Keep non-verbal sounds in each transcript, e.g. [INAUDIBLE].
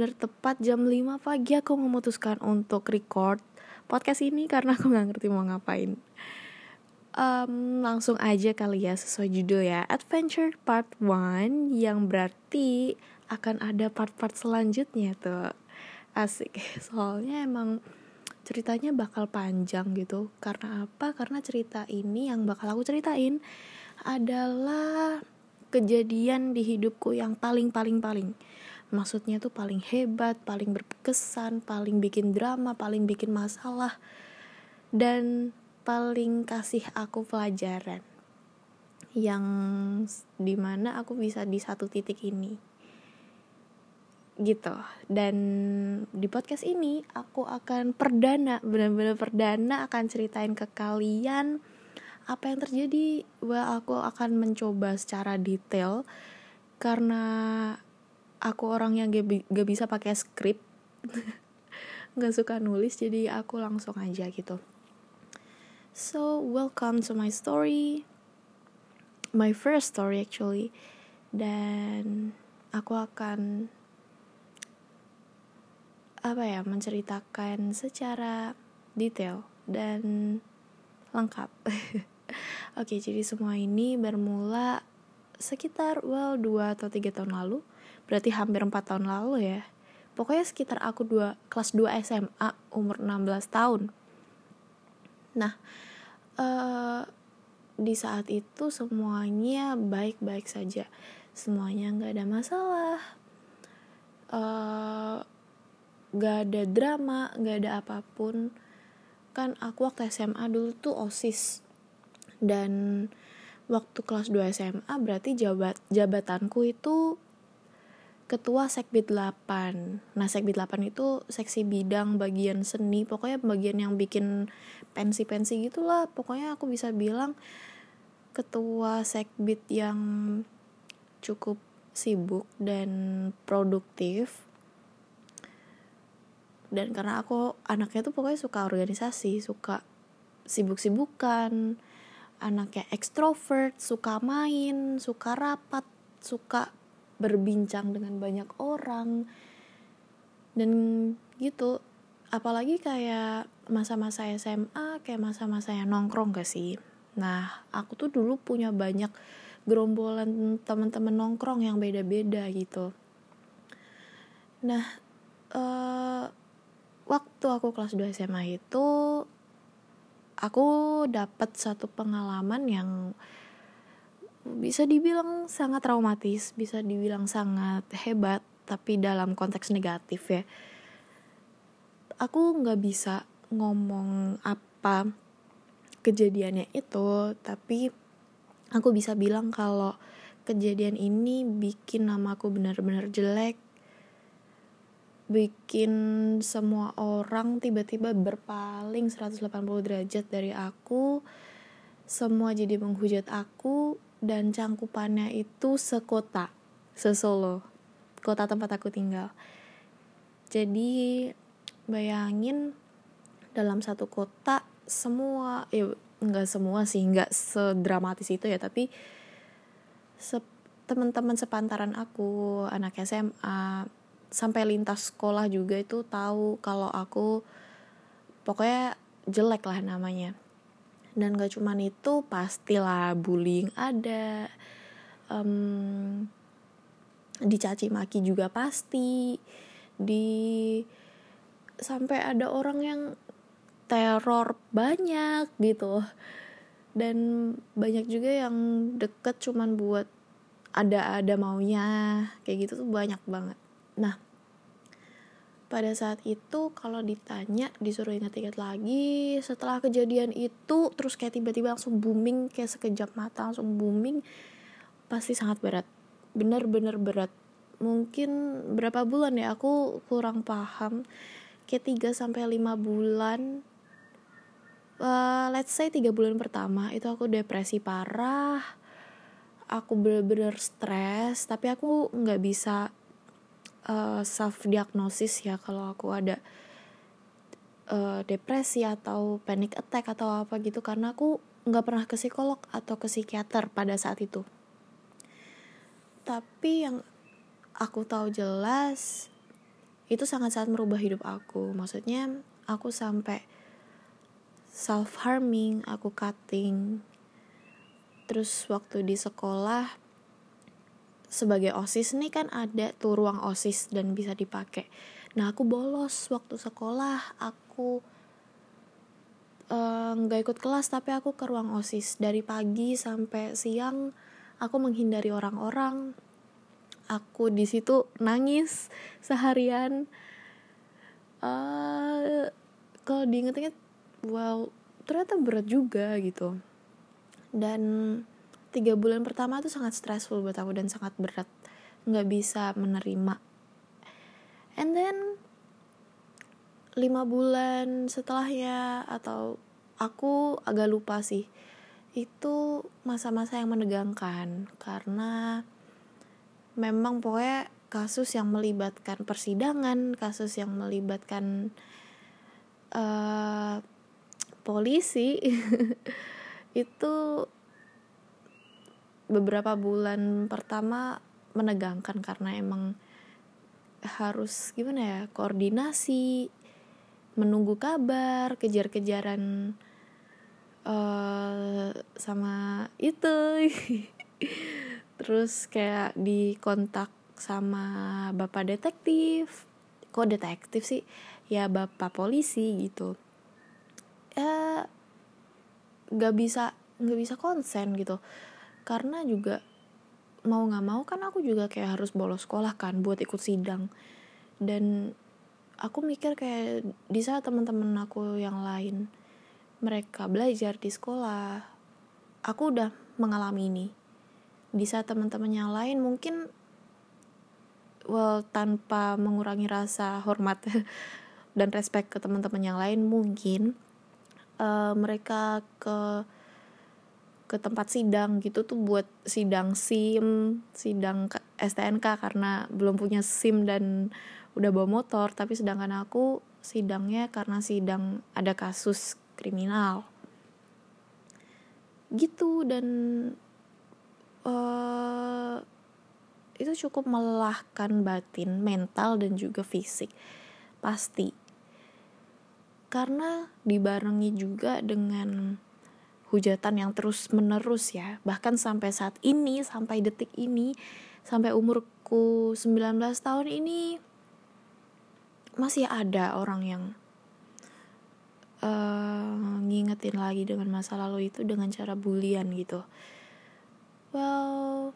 bener-bener tepat jam 5 pagi aku memutuskan untuk record podcast ini karena aku nggak ngerti mau ngapain. Um, langsung aja kali ya sesuai judul ya. Adventure Part 1 yang berarti akan ada part-part selanjutnya tuh. Asik. [LAUGHS] Soalnya emang ceritanya bakal panjang gitu. Karena apa? Karena cerita ini yang bakal aku ceritain adalah kejadian di hidupku yang paling paling paling maksudnya tuh paling hebat paling berkesan paling bikin drama paling bikin masalah dan paling kasih aku pelajaran yang di mana aku bisa di satu titik ini. Gitu. Dan di podcast ini aku akan perdana benar-benar perdana akan ceritain ke kalian apa yang terjadi. Well aku akan mencoba secara detail karena aku orang yang gak, gak bisa pakai skrip [LAUGHS] nggak suka nulis jadi aku langsung aja gitu so welcome to my story my first story actually dan aku akan apa ya menceritakan secara detail dan lengkap [LAUGHS] Oke, jadi semua ini bermula sekitar well 2 atau 3 tahun lalu. Berarti hampir 4 tahun lalu ya. Pokoknya sekitar aku dua, kelas 2 SMA umur 16 tahun. Nah, uh, di saat itu semuanya baik-baik saja. Semuanya nggak ada masalah. Uh, gak ada drama, gak ada apa pun. Kan aku waktu SMA dulu tuh OSIS dan waktu kelas 2 SMA berarti jabat jabatanku itu ketua sekbid 8 nah sekbid 8 itu seksi bidang bagian seni pokoknya bagian yang bikin pensi-pensi gitulah. Pokoknya aku bisa bilang ketua sekbid yang cukup sibuk dan produktif. Dan karena aku anaknya tuh pokoknya suka organisasi suka sibuk-sibukan anaknya ekstrovert, suka main, suka rapat, suka berbincang dengan banyak orang. Dan gitu, apalagi kayak masa-masa SMA, kayak masa-masa yang nongkrong gak sih? Nah, aku tuh dulu punya banyak gerombolan teman-teman nongkrong yang beda-beda gitu. Nah, uh, waktu aku kelas 2 SMA itu aku dapat satu pengalaman yang bisa dibilang sangat traumatis, bisa dibilang sangat hebat, tapi dalam konteks negatif ya. Aku nggak bisa ngomong apa kejadiannya itu, tapi aku bisa bilang kalau kejadian ini bikin namaku benar-benar jelek, bikin semua orang tiba-tiba berpaling 180 derajat dari aku semua jadi menghujat aku dan cangkupannya itu sekota sesolo. Kota tempat aku tinggal. Jadi bayangin dalam satu kota semua ya nggak semua sih nggak sedramatis itu ya tapi se teman-teman sepantaran aku anak SMA sampai lintas sekolah juga itu tahu kalau aku pokoknya jelek lah namanya dan gak cuman itu pastilah bullying ada. Um, dicaci maki juga pasti. Di sampai ada orang yang teror banyak gitu. Dan banyak juga yang deket cuman buat ada ada maunya. Kayak gitu tuh banyak banget. Nah, pada saat itu kalau ditanya disuruh ingat-ingat lagi. Setelah kejadian itu terus kayak tiba-tiba langsung booming kayak sekejap mata langsung booming pasti sangat berat. Bener-bener berat. Mungkin berapa bulan ya aku kurang paham. Kayak 3 sampai 5 bulan uh, let's say 3 bulan pertama itu aku depresi parah. Aku bener-bener stres tapi aku nggak bisa uh, self diagnosis ya kalau aku ada uh, depresi atau panic attack atau apa gitu karena aku nggak pernah ke psikolog atau ke psikiater pada saat itu. Tapi yang aku tahu jelas itu sangat-sangat merubah hidup aku. Maksudnya aku sampai self harming aku cutting. Terus waktu di sekolah sebagai osis nih kan ada tuh ruang osis dan bisa dipakai. Nah aku bolos waktu sekolah aku eh, nggak uh, ikut kelas tapi aku ke ruang osis. Dari pagi sampai siang aku menghindari orang-orang. Aku di situ nangis seharian. Uh, kalau diinget-inget wow ternyata berat juga gitu. Dan tiga bulan pertama tuh sangat stressful buat aku dan sangat berat. Nggak bisa menerima. And then lima bulan setelahnya atau aku agak lupa sih. Itu masa-masa yang menegangkan karena memang pokoknya kasus yang melibatkan persidangan, kasus yang melibatkan uh, polisi [LAUGHS] itu beberapa bulan pertama menegangkan karena emang harus gimana ya koordinasi menunggu kabar kejar-kejaran uh, sama itu. [LAUGHS] Terus kayak di kontak sama bapak detektif. Kok detektif sih? Ya bapak polisi gitu. Ya gak bisa nggak bisa konsen gitu karena juga mau nggak mau kan aku juga kayak harus bolos sekolah kan buat ikut sidang. Dan aku mikir kayak di saat teman-teman aku yang lain mereka belajar di sekolah aku udah mengalami ini. Di saat teman-teman yang lain mungkin well tanpa mengurangi rasa hormat [LAUGHS] dan respect ke teman-teman yang lain mungkin uh, mereka ke ke tempat sidang gitu tuh buat sidang SIM, sidang STNK karena belum punya SIM dan udah bawa motor, tapi sedangkan aku sidangnya karena sidang ada kasus kriminal. Gitu dan uh, itu cukup melelahkan batin, mental dan juga fisik. Pasti. Karena dibarengi juga dengan hujatan yang terus menerus ya. Bahkan sampai saat ini, sampai detik ini, sampai umurku 19 tahun ini masih ada orang yang uh, ngingetin lagi dengan masa lalu itu dengan cara bulian gitu. Well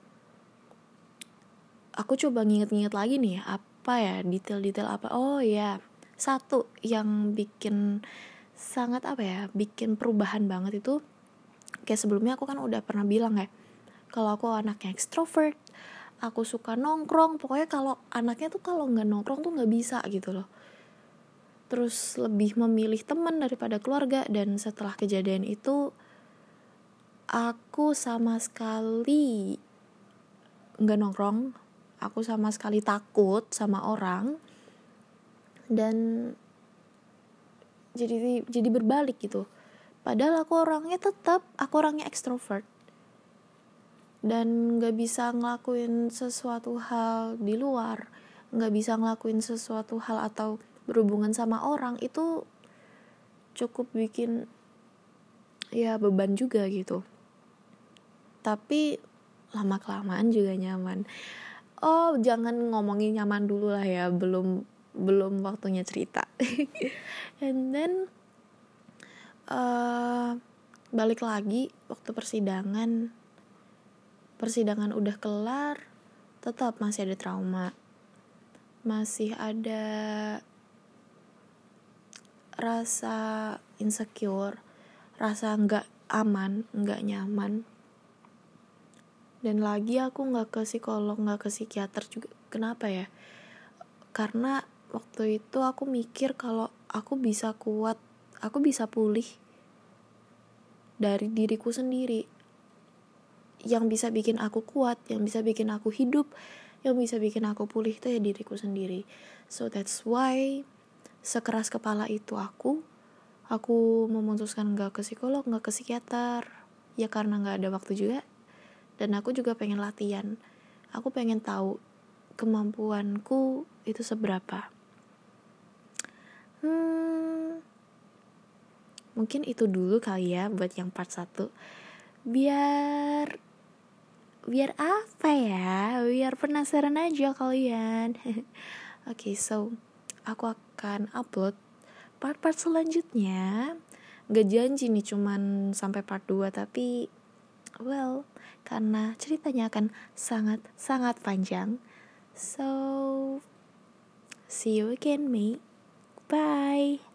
aku coba nginget-nginget lagi nih apa ya detail-detail apa? Oh ya satu yang bikin sangat apa ya bikin perubahan banget itu kayak sebelumnya aku kan udah pernah bilang ya kalau aku anaknya ekstrovert aku suka nongkrong pokoknya kalau anaknya tuh kalau nggak nongkrong tuh nggak bisa gitu loh. Terus lebih memilih teman daripada keluarga dan setelah kejadian itu aku sama sekali nggak nongkrong. Aku sama sekali takut sama orang dan jadi jadi berbalik gitu padahal aku orangnya tetap aku orangnya ekstrovert dan nggak bisa ngelakuin sesuatu hal di luar nggak bisa ngelakuin sesuatu hal atau berhubungan sama orang itu cukup bikin ya beban juga gitu. Tapi lama kelamaan juga nyaman. Oh jangan ngomongin nyaman dulu lah ya belum belum waktunya cerita. [LAUGHS] And then uh, balik lagi waktu persidangan. Persidangan udah kelar tetap masih ada trauma. Masih ada rasa insecure rasa nggak aman nggak nyaman. Dan lagi aku nggak ke psikolog nggak ke psikiater juga. Kenapa ya? Karena waktu itu aku mikir kalau aku bisa kuat aku bisa pulih dari diriku sendiri. Yang bisa bikin aku kuat yang bisa bikin aku hidup yang bisa bikin aku pulih itu ya diriku sendiri. So that's why sekeras kepala itu aku aku memutuskan nggak ke psikolog nggak ke psikiater. Ya karena nggak ada waktu juga. Dan aku juga pengen latihan. Aku pengen tahu kemampuanku itu seberapa. Hmm, mungkin itu dulu kali ya buat yang part 1 biar biar apa ya? Biar penasaran aja kalian. [LAUGHS] Oke okay, so aku akan upload part-part selanjutnya. Gak janji nih cuman sampai part 2 tapi well karena ceritanya akan sangat sangat panjang. So see you again mate bye